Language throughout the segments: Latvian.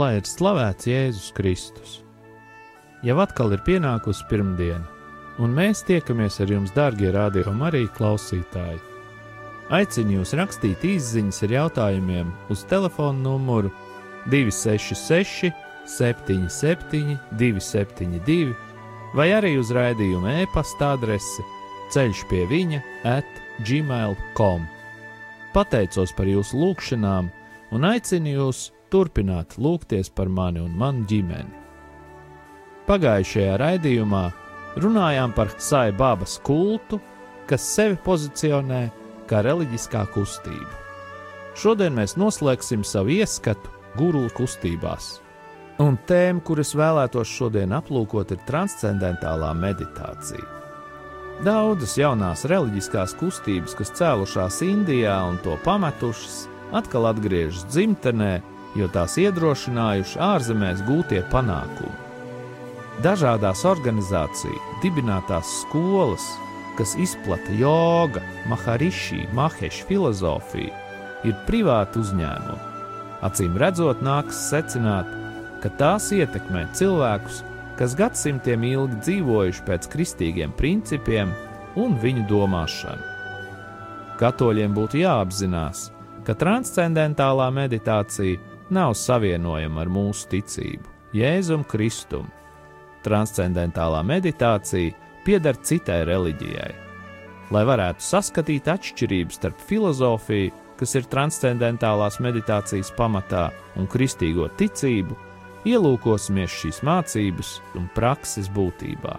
Lai ir slavēts Jēzus Kristus! Jau atkal ir pienākusi pirmdiena, un mēs tiekamies ar jums, darbie rādījumi, arī klausītāji. Aicinu jūs rakstīt īsiņas ar jautājumiem uz telefona numuru 266, 77, 272, vai arī uz raidījuma e-pasta adresi ceļš pie viņa at gmail.com. Pateicos par jūsu lūgšanām un aicinu jūs turpināt lūgties par mani un manu ģimeni. Pagājušajā raidījumā runājām par saibabas kultu, kas sevi pozicionē kā reliģiskā kustība. Šodien mēs noslēgsim savu ieskatu guru kustībās. Un tēma, kuras vēlētos šodien aplūkot, ir transcendentālā meditācija. Daudzas jaunās reliģiskās kustības, kas cēlušās Indijā un to pametušas, atkal atgriežas dzimtenē jo tās iedrošinājuši ārzemēs gūtie panākumi. Dažādās organizāciju dibinātās skolas, kas izplata joga, mahariši, maheša filozofiju, ir privāti uzņēmumi. Acīm redzot, nākas secināt, ka tās ietekmē cilvēkus, kas gadsimtiem ilgi dzīvojuši pēc kristīgiem principiem un viņu domāšanu. Katoļiem būtu jāapzinās, ka transcendentālā meditācija nav savienojama ar mūsu ticību, Jēzum Kristum. Transcendentālā meditācija pieder citai reliģijai. Lai varētu saskatīt atšķirības starp filozofiju, kas ir transcendentālās meditācijas pamatā, un kristīgo ticību, ielūkosimies šīs mācības un prakses būtībā.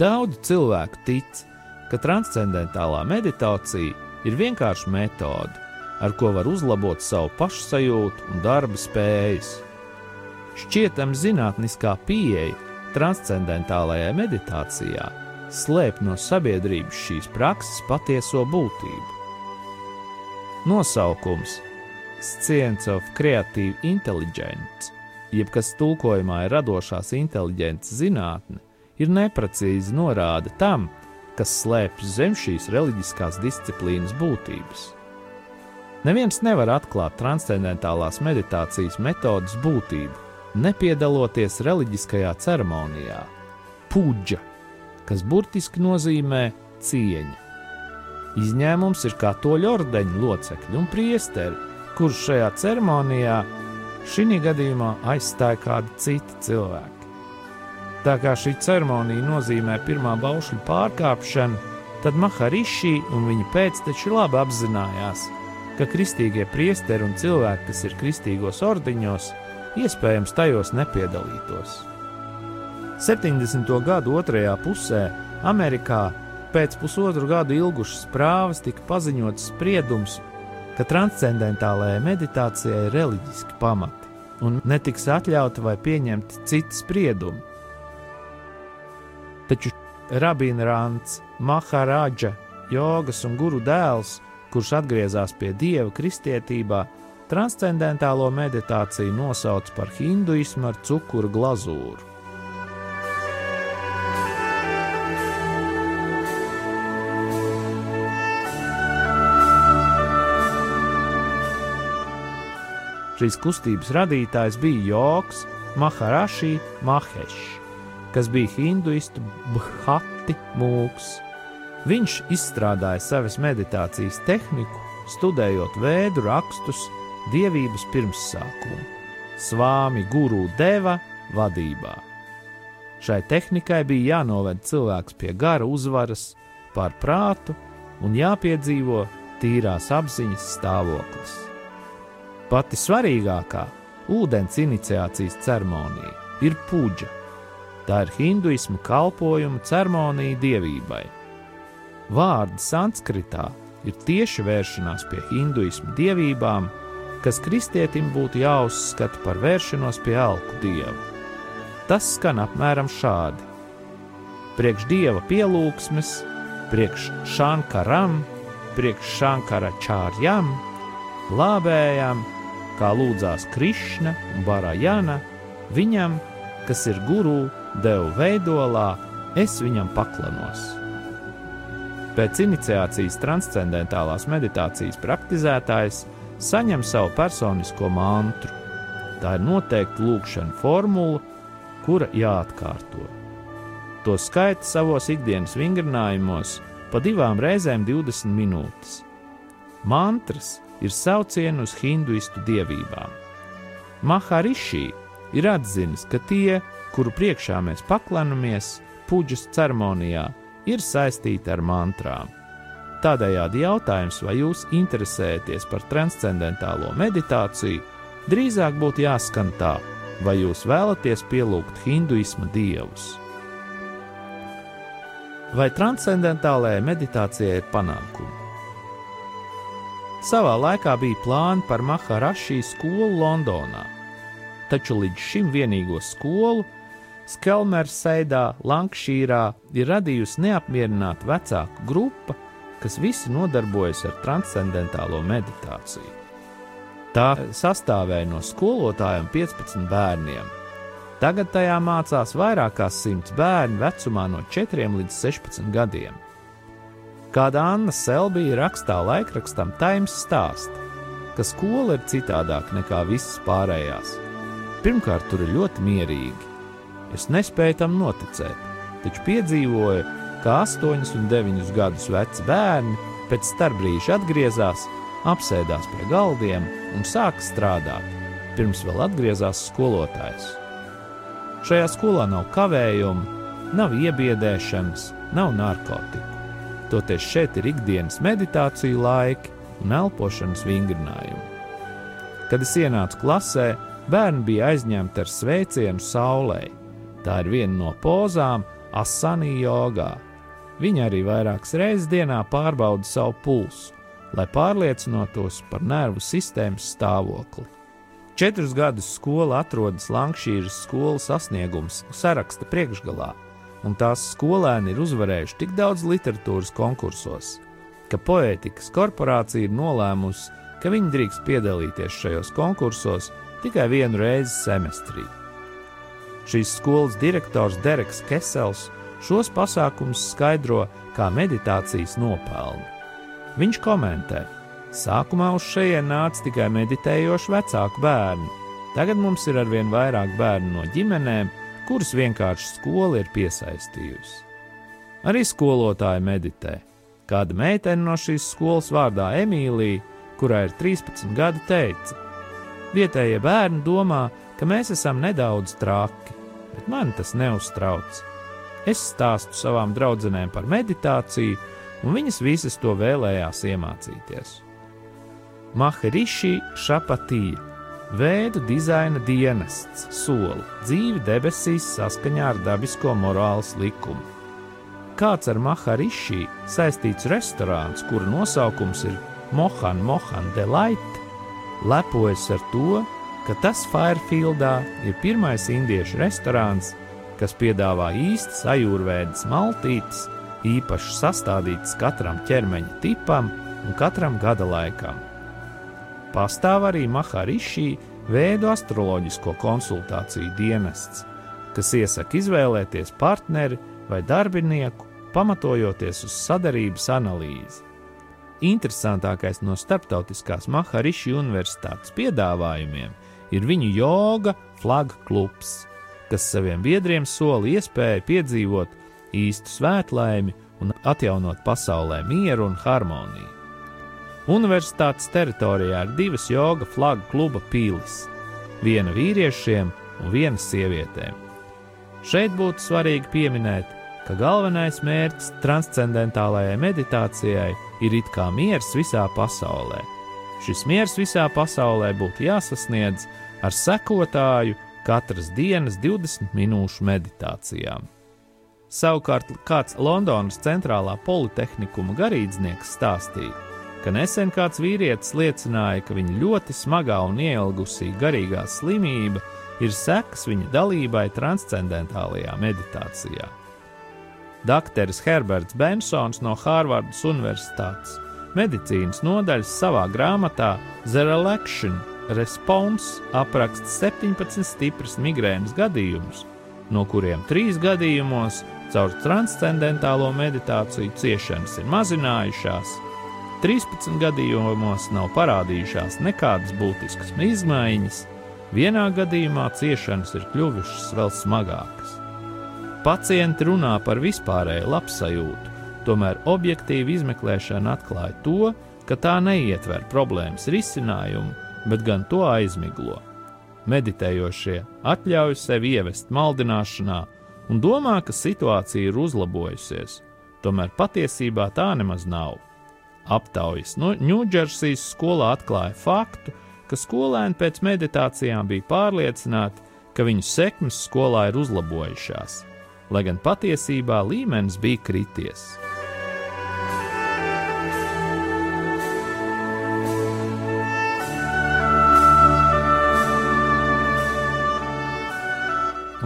Daudz cilvēku tic, ka transcendentālā meditācija ir vienkārši metode, ar ko var uzlabot savu pašsajūtu un darba spējas. Šķietam zinātniskā pieeja transcendentālajai meditācijā slēp no sabiedrības šīs prakses patieso būtību. Nosaukums Science of Creative Intelligence, jeb kas tulkojumā ir radošās inteliģences zinātne, ir neprecīzi norāde tam, kas slēpjas zem šīs reliģiskās disciplīnas būtības. Neviens nevar atklāt transcendentālās meditācijas metodas būtību, nepiedaloties reliģiskajā ceremonijā, puģa, kas burtiski nozīmē cieņa. Izņēmums ir katoļu ordeņa locekļi un priesteri, kurš šajā ceremonijā šī gadījumā aizstāja kādu citu cilvēku. Tā kā šī ceremonija nozīmē pirmā baušļu pārkāpšanu, tad Mahariši un viņa pēcteči labi apzinājās, ka kristīgie priesteri un cilvēki, kas ir kristīgos ordeņos, iespējams tajos nepiedalītos. 70. gadu otrajā pusē Amerikā pēc pusotru gadu ilgušas prāvas tika paziņots spriedums, ka transcendentālajai meditācijai ir reliģiski pamati un netiks atļauti vai pieņemti citi spriedumi. Taču Rabīna Rāns, Maharādža, jogas un guru dēls kurš atgriezās pie dieva kristietībā, transcendentālo meditāciju nosauc par hinduismu ar cukuru glazūru. Šīs kustības radītājs bija Joks Maharaši Mahešs, kas bija hinduistu Bhati mūks. Viņš izstrādāja savas meditācijas tehniku, studējot vēdu rakstus dievības pirmsākumu, svāmi guru deva vadībā. Šai tehnikai bija jānoved cilvēks pie gara uzvaras pār prātu un jāpiedzīvo tīrās apziņas stāvoklis. Pati svarīgākā ūdens iniciācijas ceremonija ir puģa. Tā ir hinduismu kalpojuma ceremonija dievībai Vārdi sanskritā ir tieši vēršanās pie hinduismu dievībām, kas kristietim būtu jāuzskata par vēršanos pie alku dievu. Tas skan apmēram šādi: priekš dieva pielūgsmes, priekš šankaram, priekš šankara čārjam, lābējam, kā lūdzās Krišna un Barajana, viņam, kas ir guru, devu veidolā, es viņam paklanos. Pēc iniciācijas transcendentālās meditācijas praktizētājs saņem savu personisko mantru. Tā ir noteikta lūkšana formula, kura jāatkārto. To skaita savos ikdienas vingrinājumos pa divām reizēm 20 minūtes. Mantras ir saucieni uz hinduistu dievībām. Maharishi ir atzinis, ka tie, kuru priekšā mēs paklanamies, puģas ceremonijā, ir saistīti ar mantrām. Tādējādi jautājums, vai jūs interesējaties par transcendentālo meditāciju, drīzāk būtu jāskan tā, vai jūs vēlaties pielūgt hinduisma dievus. Vai transcendentālajai meditācijai ir panākumi? Savā laikā bija plāni par Maharašī skolu Londonā, taču līdz šim vienīgo skolu Skelmerseidā, Lankšīrā ir radījusi neapmierināta vecāku grupa, kas visi nodarbojas ar transcendentālo meditāciju. Tā sastāvēja no skolotājiem 15 bērniem. Tagad tajā mācās vairāk kā 100 bērni vecumā no 4 līdz 16 gadiem. Kāda Anna Selbija rakstā laikrakstam Times stāsta, ka skola ir citādāka nekā visas pārējās. Pirmkārt, tur ir ļoti mierīgi. Es nespēju tam noticēt, taču piedzīvoju, kā 8 un 9 gadus veci bērni pēc starpbrīža atgriezās, apsēdās pie galdiem un sāka strādāt, pirms vēl atgriezās skolotājs. Šajā skolā nav kavējumu, nav iebiedēšanas, nav narkotiku. Toties šeit ir ikdienas meditācija laiki un elpošanas vingrinājumi. Kad es ienācu klasē, bērni bija aizņemti ar sveicienu saulē, Tā ir viena no pozām asani jogā. Viņa arī vairākas reizes dienā pārbauda savu pulsu, lai pārliecinotos par nervu sistēmas stāvokli. Četrus gadus skola atrodas Lankšīras skolas sasniegums saraksta priekšgalā, un tās skolēni ir uzvarējuši tik daudz literatūras konkursos, ka poētikas korporācija ir nolēmusi, ka viņi drīkst piedalīties šajos konkursos tikai vienu reizi semestrī. Šīs skolas direktors Dereks Kesels šos pasākumus skaidro kā meditācijas nopelni. Viņš komentē: Sākumā uz šejienes nāca tikai meditējoši vecāku bērni. Tagad mums ir arvien vairāk bērnu no ģimenēm, kuras vienkārši skola ir piesaistījusi. Arī skolotāji meditē. Kāda meitene no šīs skolas vārdā Emīlija, kurai ir 13 gadi, teica: Vietējie bērni domā, ka mēs esam nedaudz traki bet man tas neuztrauc. Es stāstu savām draudzenēm par meditāciju, un viņas visas to vēlējās iemācīties. Maharishi Šapatīja Vēdu dizaina dienests soli dzīvi debesīs saskaņā ar dabisko morāles likumu. Kāds ar Maharishi saistīts restorāns, kura nosaukums ir Mohan Mohan Delight, lepojas ar to, ka tas Fairfieldā ir pirmais indiešu restorāns, kas piedāvā īstas ajurvēdas maltītes, īpaši sastādītas katram ķermeņa tipam un katram gada laikam. Pastāv arī Maharishi veidu astroloģisko konsultāciju dienests, kas iesaka izvēlēties partneri vai darbinieku, pamatojoties uz sadarības analīzi. Interesantākais no starptautiskās Maharishi universitātes piedāvājumiem ir viņu joga flaga klubs, kas saviem biedriem sola iespēju piedzīvot īstu svētlaimi un atjaunot pasaulē mieru un harmoniju. Universitātes teritorijā ir divas joga flaga kluba pīlis - viena vīriešiem un viena sievietēm. Šeit būtu svarīgi pieminēt, ka galvenais mērķis transcendentālajai meditācijai ir it kā miers visā pasaulē Šis miers visā pasaulē būtu jāsasniedz ar sekotāju katras dienas 20 minūšu meditācijām. Savukārt kāds Londonas centrālā politehnikuma garīdznieks stāstīja, ka nesen kāds vīrietis liecināja, ka viņa ļoti smagā un ielgusī garīgā slimība ir sekas viņa dalībai transcendentālajā meditācijā. Dakteris Herberts Bensons no Hārvardas Universitātes medicīnas nodaļas savā grāmatā The Relaction Response apraksta 17 stipras migrēnas gadījumus, no kuriem trīs gadījumos caur transcendentālo meditāciju ciešanas ir mazinājušās, 13 gadījumos nav parādījušās nekādas būtiskas izmaiņas, vienā gadījumā ciešanas ir kļuvušas vēl smagākas. Pacienti runā par vispārēju labsajūtu, tomēr objektīva izmeklēšana atklāja to, ka tā neietver problēmas risinājumu, bet gan to aizmiglo. Meditējošie atļauj sevi ievest maldināšanā un domā, ka situācija ir uzlabojusies, tomēr patiesībā tā nemaz nav. Aptaujas no Ņūdžersijas skolā atklāja faktu, ka skolēni pēc meditācijām bija pārliecināti, ka viņu sekmes skolā ir uzlabojušās lai gan patiesībā līmenis bija krities.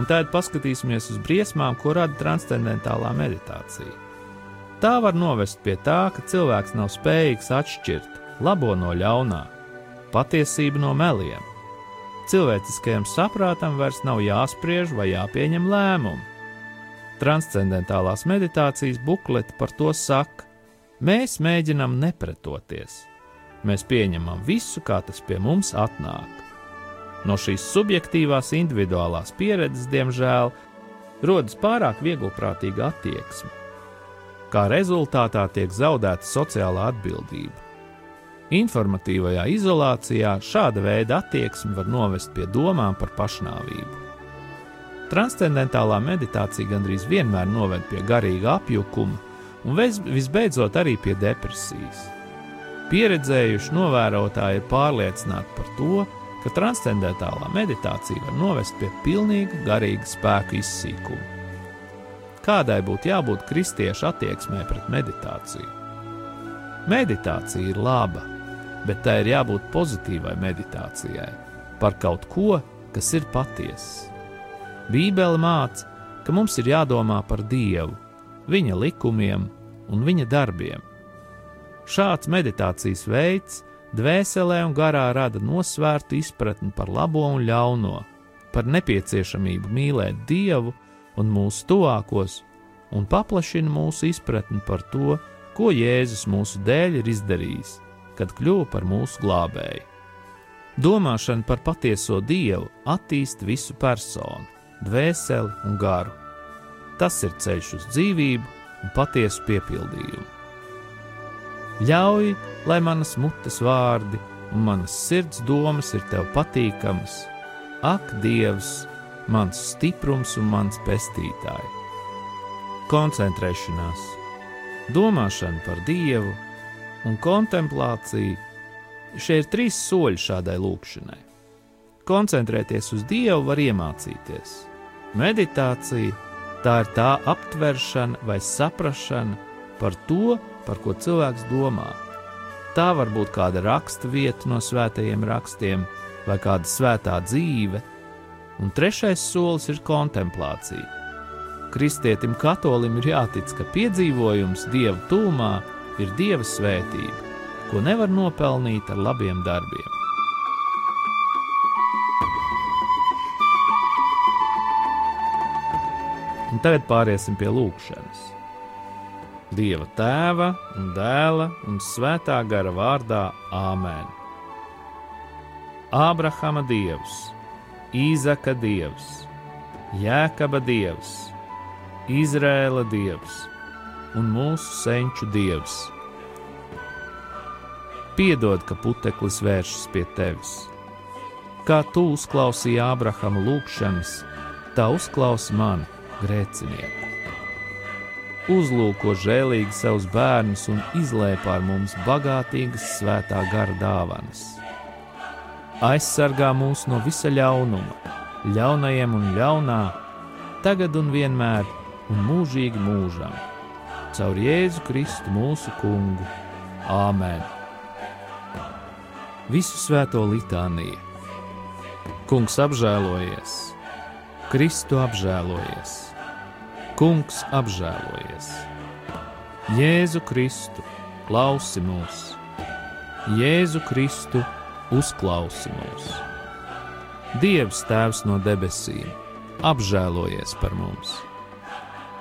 Un tagad paskatīsimies uz briesmām, ko rada transcendentālā meditācija. Tā var novest pie tā, ka cilvēks nav spējīgs atšķirt labo no ļaunā, patiesību no meliem. Cilvēciskajam saprātam vairs nav jāspriež vai jāpieņem lēmumi Transcendentālās meditācijas bukleti par to saka: mēs mēģinām nepretoties. Mēs pieņemam visu, kā tas pie mums atnāk. No šīs subjektīvās, individuālās pieredzes, diemžēl, rodas pārāk vieglprātīga attieksme. Kā rezultātā tiek zaudēta sociālā atbildība. Informatīvajā izolācijā šāda veida attieksme var novest pie domām par pašnāvību. Transcendentālā meditācija gandrīz vienmēr noved pie garīga apjukuma un visbeidzot arī pie depresijas. Pieredzējuši novērotāji ir pārliecināti par to, ka transcendentālā meditācija var novest pie pilnīga garīga spēka izsīkuma. Kādai būtu jābūt kristiešu attieksmē pret meditāciju? Meditācija ir laba, bet tai ir jābūt pozitīvai meditācijai par kaut ko, kas ir patiesa. Bībele māca, ka mums ir jādomā par Dievu, Viņa likumiem un Viņa darbiem. Šāds meditācijas veids dvēselē un garā rada nosvērtu izpratni par labo un ļauno, par nepieciešamību mīlēt Dievu un mūsu tuvākos, un paplašina mūsu izpratni par to, ko Jēzus mūsu dēļ ir izdarījis, kad kļuva par mūsu glābēju. Domāšana par patieso Dievu attīsta visu personu dvēseli un garu. Tas ir ceļš uz dzīvību un patiesu piepildījumu. Ļauj, lai manas mutes vārdi un manas sirds domas ir tev patīkamas. Ak, Dievs, mans stiprums un mans pestītāji! Koncentrēšanās, domāšana par Dievu un kontemplācija - šie ir trīs soļi šādai lūkšanai. Koncentrēties uz Dievu var iemācīties Meditācija tā ir tā aptveršana vai saprāšana par to, par ko cilvēks domā. Tā var būt kāda raksta vieta no svētajiem rakstiem vai kāda svētā dzīve, un trešais solis ir kontemplācija. Kristietim katolim ir jātic, ka piedzīvojums Dieva tūmā ir Dieva svētība, ko nevar nopelnīt ar labiem darbiem. Un tagad pāriesim pie lūkšanas. Dieva tēva un dēla un svētā gara vārdā Āmen. Ābrahama dievs, Īzaka dievs, Jēkaba dievs, Izrēla dievs un mūsu senču dievs. Piedod, ka puteklis vēršas pie tevis. Kā tu uzklausīji Ābrahama lūgšanas, tā uzklausi mani grēcinieku. Uzlūko žēlīgi savus bērnus un izlēj pār mums bagātīgas svētā gara dāvanas. Aizsargā mūs no visa ļaunuma, ļaunajiem un ļaunā, tagad un vienmēr un mūžīgi mūžam. Caur Jēzu Kristu mūsu kungu. Āmen! visu svēto litāniju. Kungs apžēlojies, Kristu apžēlojies, Kungs apžēlojies, Jēzu Kristu, klausi mūs, Jēzu Kristu, uzklausi mūs. Dievs Tēvs no debesīm, apžēlojies par mums!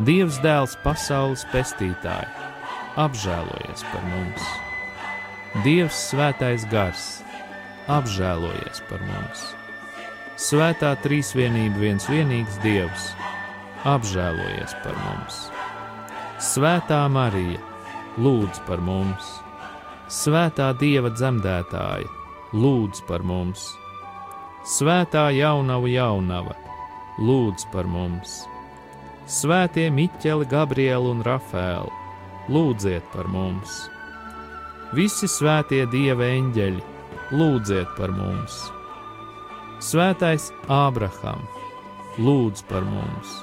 Dievs Dēls, pasaules pestītāji, apžēlojies par mums! Dievs Svētais Gars, apžēlojies par mums! Svētā trīsvienība, viens vienīgs Dievs, apžēlojies par mums! Svētā Marija, lūdz par mums! Svētā Dieva dzemdētāja, lūdz par mums! Svētā jaunava jaunava, lūdz par mums! Svētie Miķeli, Gabrieli un Rafēli, lūdziet par mums! Visi svētie dieva eņģeļi, lūdziet par mums! Svētais Ābraham, lūdz par mums!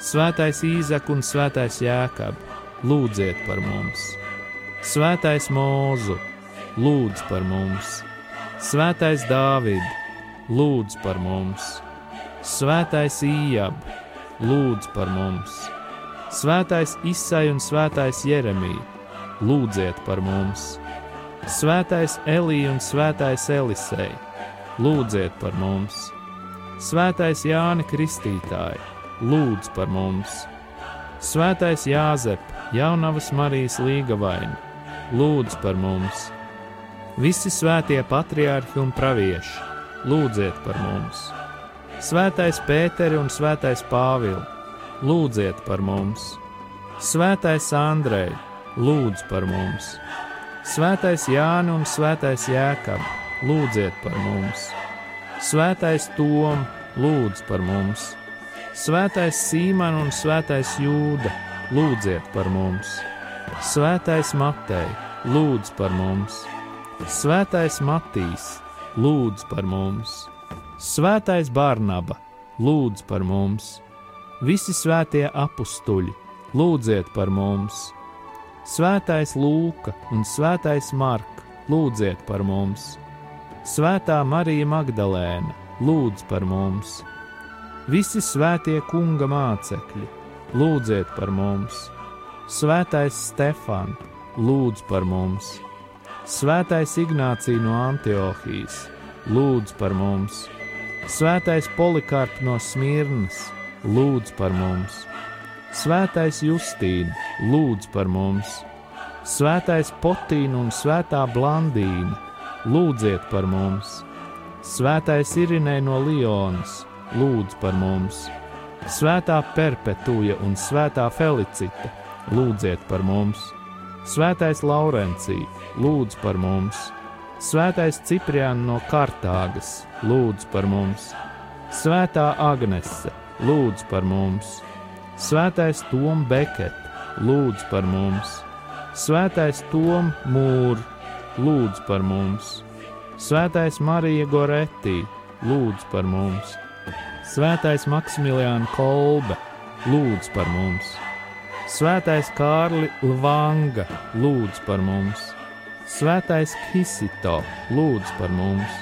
Svētais Īzek un Svētais Jēkab, lūdziet par mums! Svētais Mūzu, lūdz par mums! Svētais Dāvid, lūdz par mums! Svētais Ījab, lūdz par mums! Svētais Isai un Svētais Jeremija, lūdziet par mums! Svētais Elija un Svētais Elisei, lūdziet par mums! Svētais Jāni Kristītāji, lūdz par mums! Svētais Jāzep, Jaunavas Marijas līgavaini, lūdz par mums! Visi svētie patriārhi un pravieši, lūdziet par mums! Svētais Pēteri un Svētais Pāvils, lūdziet par mums! Svētais Andrej, lūdz par mums! Svētais Jānis un Svētais Jēkab, lūdziet par mums! Svētais Tom, lūdz par mums! Svētais Sīman un Svētais Jūda, lūdziet par mums! Svētais Matei, lūdz par mums! Svētais Matīs, lūdz par mums! Svētais Bārnaba, lūdz par mums! Visi svētie apstuļi, lūdziet par mums! Svētais Lūka un Svētais Marka, lūdziet par mums! Svētā Marija Magdalēna, lūdz par mums! Visi svētie kunga mācekļi, lūdziet par mums! Svētais Stefan, lūdz par mums! Svētais Ignācija no Antiohijas, lūdz par mums! Svētais Polikārps no Smirnas, lūdz par mums! Svētais Justīna, lūdz par mums! Svētais Potīna un Svētā Blandīna, lūdziet par mums! Svētais Irinē no Lionas, lūdz par mums! Svētā Perpetuja un Svētā Felicita, lūdziet par mums! Svētais Laurencija, lūdz par mums! Svētais Cipriāns no Kartāgas, lūdz par mums! Svētā Agnese, lūdz par mums! Svētais Toms Beket, lūdz par mums! Svētais Toms Mūrs, lūdz par mums! Svētais Marija Goretī, lūdz par mums! Svētais Maksimiliāns Kolbe, lūdz par mums! Svētais Kārli Lvanga, lūdz par mums! Svētais Kisito, lūdz par mums!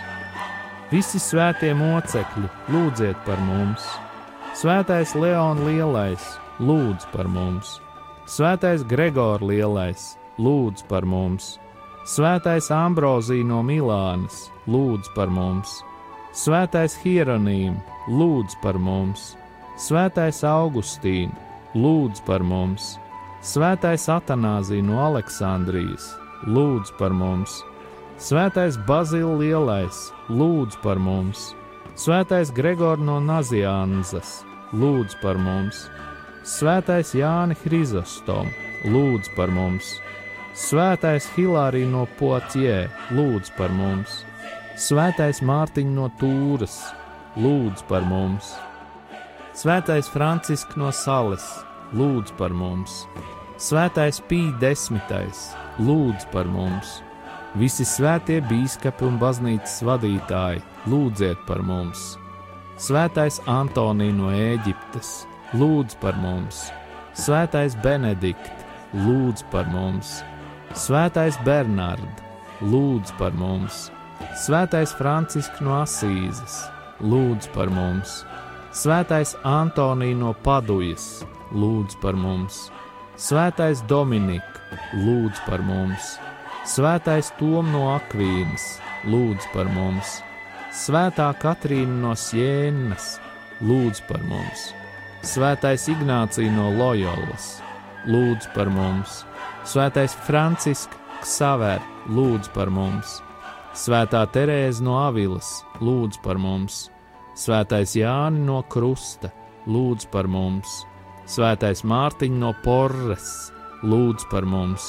Visi svētie mocekļi, lūdziet par mums! Svētais Leons Lielais, lūdz par mums! Svētais Gregors Lielais, lūdz par mums! Svētais Ambrozija no Milānas, lūdz par mums! Svētais Hieronīm, lūdz par mums! Svētais Augustīns, lūdz par mums! Svētais Atanāzija no Aleksandrijas, lūdz par mums! Svētais Bazils Lielais, lūdz par mums! Svētais Gregors no Nazianzas, lūdz par mums! Svētais Jānis Hrizostom, lūdz par mums! Svētais Hilārija no Potie, lūdz par mums! Svētais Mārtiņš no Tūras, lūdz par mums! Svētais Francisks no Sales, lūdz par mums! Svētais Pīķis desmitais, lūdz par mums! Visi svētie biskupi un baznīcas vadītāji, lūdziet par mums! Svētais Antonija no Ēģiptes, lūdz par mums! Svētais Benedikt, lūdz par mums! Svētais Bernard, lūdz par mums! Svētais Francisks no Asīzes, lūdz par mums! Svētais Antonija no Padujas, lūdz par mums! Svētais Dominika, lūdz par mums! Svētais Tom no Akvīnas, lūdz par mums! Svētā Katrīna no Sienas, lūdz par mums! Svētais Ignācija no Loyolas, lūdz par mums! Svētais Francisks Ksaver, lūdz par mums! Svētā Terēza no Avilas, lūdz par mums! Svētais Jānis no Krusta, lūdz par mums! Svētais Mārtiņš no Porres, lūdz par mums!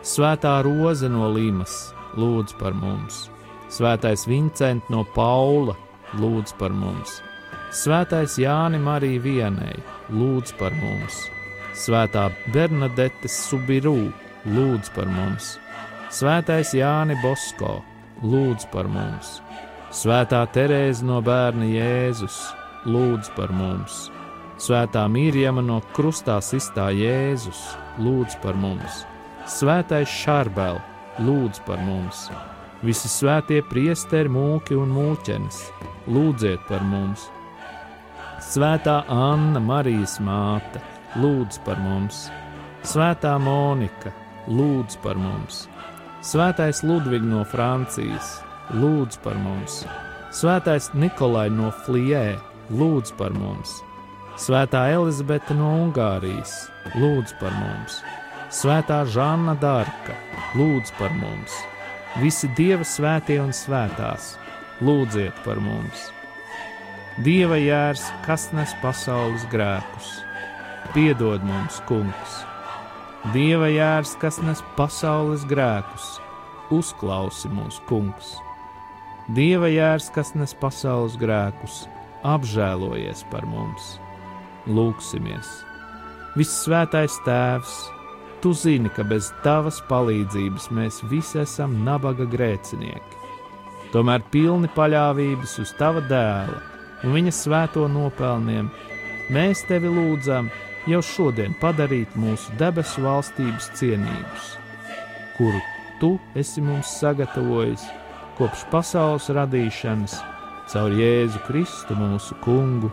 Svētā Roze no Limas, lūdz par mums! Svētais Vincents no Paula, lūdz par mums! Svētais Jānis Marija Vienai, lūdz par mums! Svētā Bernadette Subirū, lūdz par mums! Svētais Jāni Bosko, lūdz par mums! Svētā Terēza no bērna Jēzus, lūdz par mums! Svētā Mīrjama no krustā sistā Jēzus, lūdz par mums! Svētais Šarbel, lūdz par mums! Visi svētie priesteri, mūki un mūķenes, lūdziet par mums! Svētā Anna, Marijas māte, lūdz par mums, Svētā Monika, lūdz par mums, Svētais Ludvigs no Francijas, lūdz par mums, Svētais Nikolai no Flijē, lūdz par mums, Svētā Elizabete no Ungārijas, lūdz par mums, Svētā Žanna Dārka, lūdz par mums, visi Dieva svētie un svētās, lūdziet par mums! Dieva jērs, kas nes pasaules grēkus, piedod mums, kungs. Dieva jērs, kas nes pasaules grēkus, uzklausi mūsu kungs. Dieva jērs, kas nes pasaules grēkus, apžēlojies par mums. Lūksimies! Vissvētais Tēvs, Tu zini, ka bez Tavas palīdzības mēs visi esam nabaga grēcinieki. Tomēr pilni paļāvības uz Tava dēla un viņa svēto nopelniem, mēs tevi lūdzam jau šodien padarīt mūsu debesu valstības cienīgus, kuru tu esi mums sagatavojis kopš pasaules radīšanas, caur Jēzu Kristu mūsu kungu.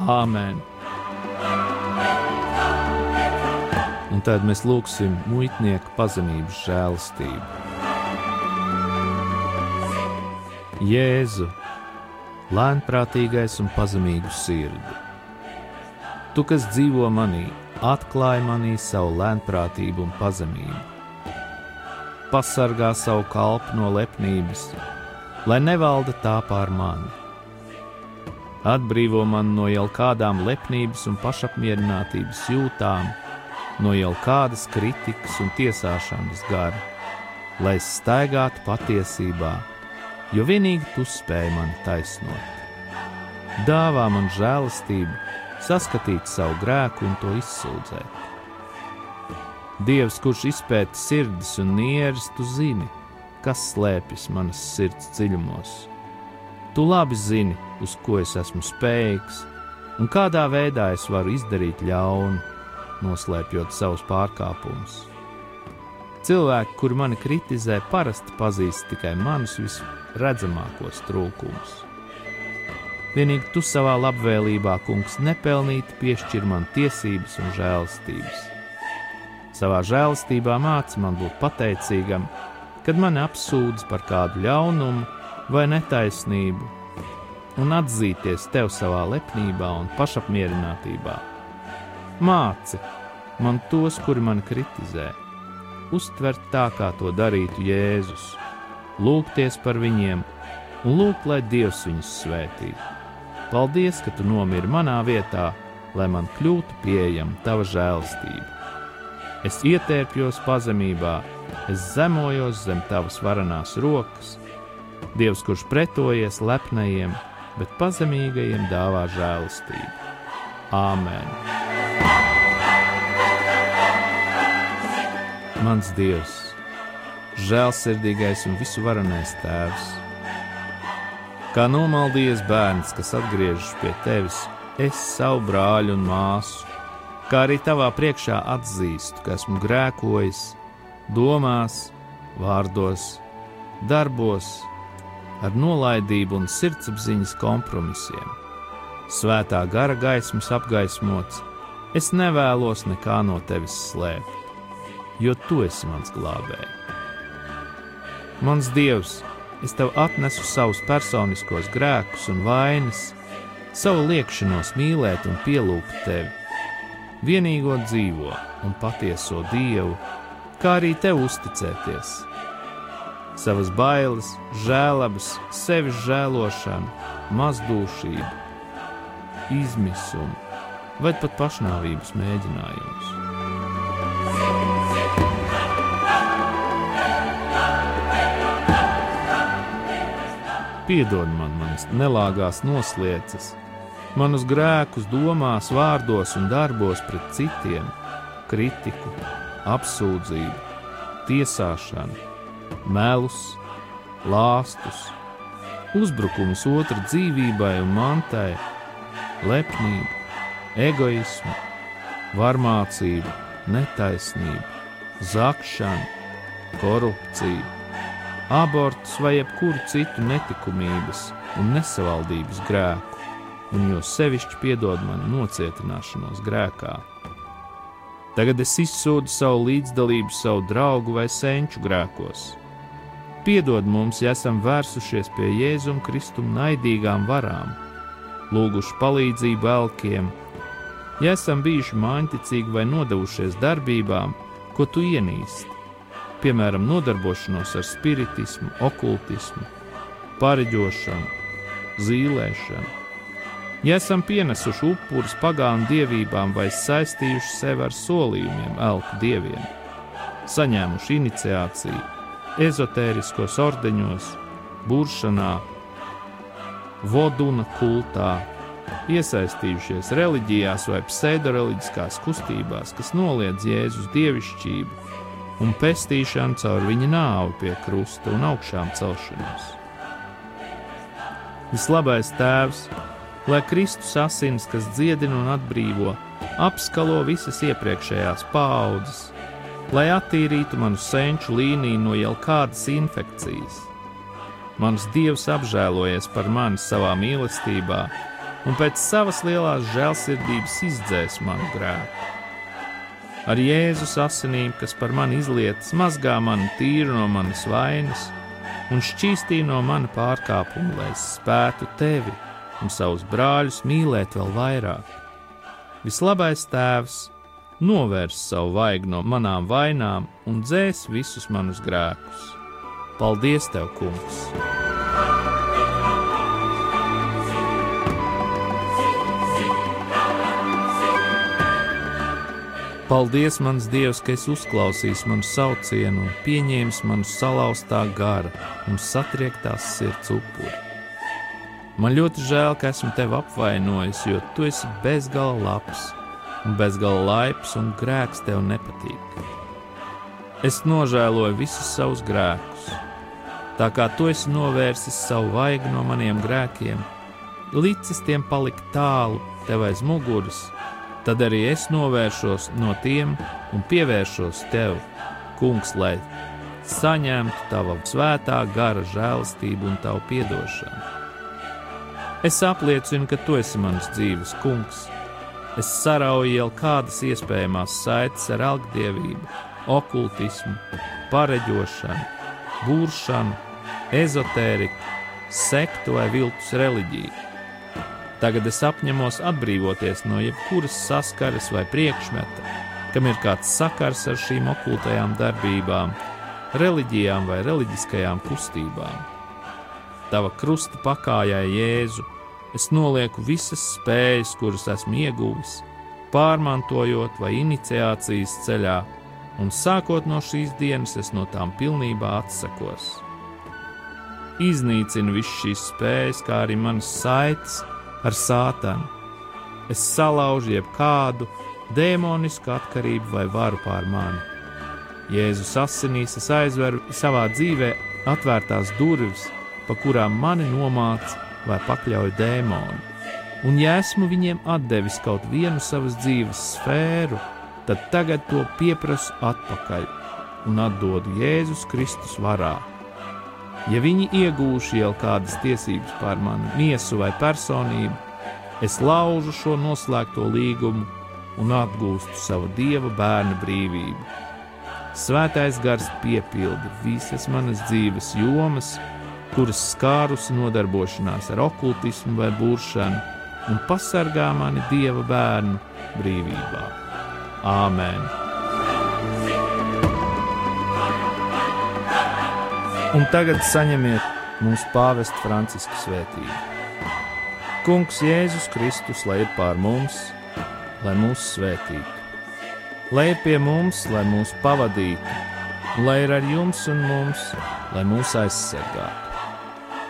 Āmen! Un tad mēs lūgsim muitnieku pazemības žēlastību. Jēzu! lēnprātīgais un pazemīgu sirdi. Tu, kas dzīvo manī, atklāj manī savu lēnprātību un pazemību. Pasargā savu kalpu no lepnības, lai nevalda tā pār mani. Atbrīvo man no jau kādām lepnības un pašapmierinātības jūtām, no jau kādas kritikas un tiesāšanas gara, lai staigātu patiesībā jo vienīgi tu spēj mani taisnot. Dāvā man žēlastību, saskatīt savu grēku un to izsūdzēt. Dievs, kurš izpēta sirdis un nieres, tu zini, kas slēpjas manas sirds dziļumos. Tu labi zini, uz ko es esmu spējīgs un kādā veidā es varu izdarīt ļaunu, noslēpjot savus pārkāpumus. Cilvēki, kuri mani kritizē, parasti pazīst tikai manus vispār redzamākos trūkumus. Vienīgi tu savā labvēlībā, kungs, nepelnīti piešķir man tiesības un žēlstības. Savā žēlstībā māci man būt pateicīgam, kad mani apsūdz par kādu ļaunumu vai netaisnību, un atzīties tev savā lepnībā un pašapmierinātībā. Māci man tos, kuri mani kritizē, uztvert tā, kā to darītu Jēzus lūgties par viņiem un lūgt, lai Dievs viņus svētītu. Paldies, ka tu nomiri manā vietā, lai man kļūtu pieejama tava žēlastība. Es ietērpjos pazemībā, es zemojos zem tavas varenās rokas. Dievs, kurš pretojies lepnajiem, bet pazemīgajiem dāvā žēlastību. Āmen! Mans Dievs! žēlsirdīgais un visuvarenais Tēvs. Kā nomaldījies bērns, kas atgriežas pie tevis, es savu brāļu un māsu, kā arī tavā priekšā atzīstu, ka esmu grēkojis, domās, vārdos, darbos ar nolaidību un sirdsapziņas kompromisiem. Svētā gara gaismas apgaismots, es nevēlos nekā no tevis slēpt, jo tu esi mans glābējs. Mans dievs, es tev atnesu savus personiskos grēkus un vainas, savu liekšanos mīlēt un pielūgt tevi, vienīgo dzīvo un patieso dievu, kā arī tev uzticēties. Savas bailes, žēlabas, sevis žēlošanu, mazdūšību, izmisumu vai pat pašnāvības mēģinājumus. Piedod man manas nelāgās noslēdzas, manus grēkus domās, vārdos un darbos pret citiem, kritiku, apsūdzību, tiesāšanu, melus, lāstus, uzbrukumus otra dzīvībai un mantai, lepnību, egoismu, varmācību, netaisnību, zakšanu, korupciju abortus vai jebkuru citu netikumības un nesavaldības grēku, un jo sevišķi piedod man nocietināšanos grēkā. Tagad es izsūdu savu līdzdalību savu draugu vai senču grēkos. Piedod mums, ja esam vērsušies pie Jēzum Kristum naidīgām varām, lūguši palīdzību elkiem, ja esam bijuši māņticīgi vai nodevušies darbībām, ko tu ienīsti piemēram, nodarbošanos ar spiritismu, okultismu, pareģošanu, zīlēšanu. Ja esam pienesuši upurus pagānu dievībām vai saistījuši sevi ar solījumiem elku dieviem, saņēmuši iniciāciju ezotēriskos ordeņos, buršanā, voduna kultā, iesaistījušies reliģijās vai pseidoreliģiskās kustībās, kas noliedz Jēzus dievišķību un pestīšanu caur viņa nāvi pie krusta un augšām celšanos. Vislabais Tēvs, lai Kristus asins, kas dziedina un atbrīvo, apskalo visas iepriekšējās paudzes, lai attīrītu manu senču līniju no jau kādas infekcijas. Mans Dievs apžēlojies par mani savā mīlestībā, un pēc savas lielās žēlsirdības izdzēs manu grēku ar Jēzus asinīm, kas par mani izlietas, mazgā mani tīru no manas vainas un šķīstī no mana pārkāpuma, lai es spētu tevi un savus brāļus mīlēt vēl vairāk. Vislabais Tēvs novērs savu vaigu no manām vainām un dzēs visus manus grēkus. Paldies, Tev, Kungs! Paldies, mans Dievs, ka esi uzklausījis manu saucienu pieņēmis manu salauztā gara un satriektās sirds upuri. Man ļoti žēl, ka esmu tevi apvainojis, jo tu esi bezgala labs un bezgala laips, un grēks tev nepatīk. Es nožēloju visus savus grēkus, tā kā tu esi novērsis savu vaigu no maniem grēkiem, licis tiem palikt tālu tev aiz muguras tad arī es novēršos no tiem un pievēršos tev, Kungs, lai saņemtu tava svētā gara žēlastību un tavu piedošanu. Es apliecinu, ka tu esi mans dzīves kungs. Es sarauju jau kādas iespējamās saites ar algdievību, okultismu, pareģošanu, būršanu, ezotēriku, sektu vai viltus reliģiju Tagad es apņemos atbrīvoties no jebkuras saskares vai priekšmeta, kam ir kāds sakars ar šīm okultajām darbībām, reliģijām vai reliģiskajām kustībām. Tava krusta pakājai Jēzu es nolieku visas spējas, kuras esmu ieguvis, pārmantojot vai iniciācijas ceļā, un sākot no šīs dienas es no tām pilnībā atsakos. Iznīcinu visas šīs spējas, kā arī manas saites, ar sātanu. Es salaužu jebkādu demonisku atkarību vai varu pār mani. Jēzus asinīs es aizveru savā dzīvē atvērtās durvis, pa kurām mani nomāca vai pakļauj dēmoni. Un, ja esmu viņiem devis kaut vienu savas dzīves sfēru, tad tagad to pieprasu atpakaļ un atdodu Jēzus Kristus varā. Ja viņi iegūšu jau kādas tiesības pār manu miesu vai personību, es laužu šo noslēgto līgumu un atgūstu savu dieva bērna brīvību. Svētais gars piepilda visas manas dzīves jomas, kuras skārusi nodarbošanās ar okultismu vai buršanu, un pasargā mani dieva bērnu brīvībā. Āmen! Un tagad saņemiet mūsu pāvesta Franciska svētību. Kungs Jēzus Kristus, lai ir pār mums, lai mūs svētītu, lai ir pie mums, lai mūs pavadītu, lai ir ar jums un mums, lai mūs aizsargātu,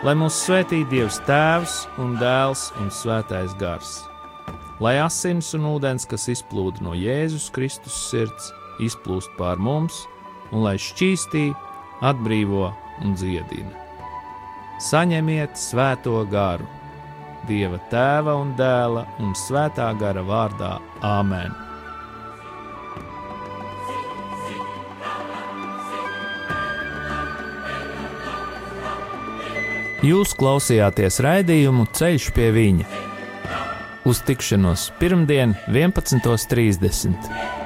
lai mūs svētītu Dievs Tēvs un Dēls un Svētais Gars, lai asins un ūdens, kas izplūda no Jēzus Kristus sirds, izplūst pār mums, un lai šķīstī, atbrīvo un dziedina. Saņemiet svēto garu, Dieva tēva un dēla un svētā gara vārdā Āmen. Jūs klausījāties raidījumu Ceļš pie viņa. Uz tikšanos pirmdien, 11.30.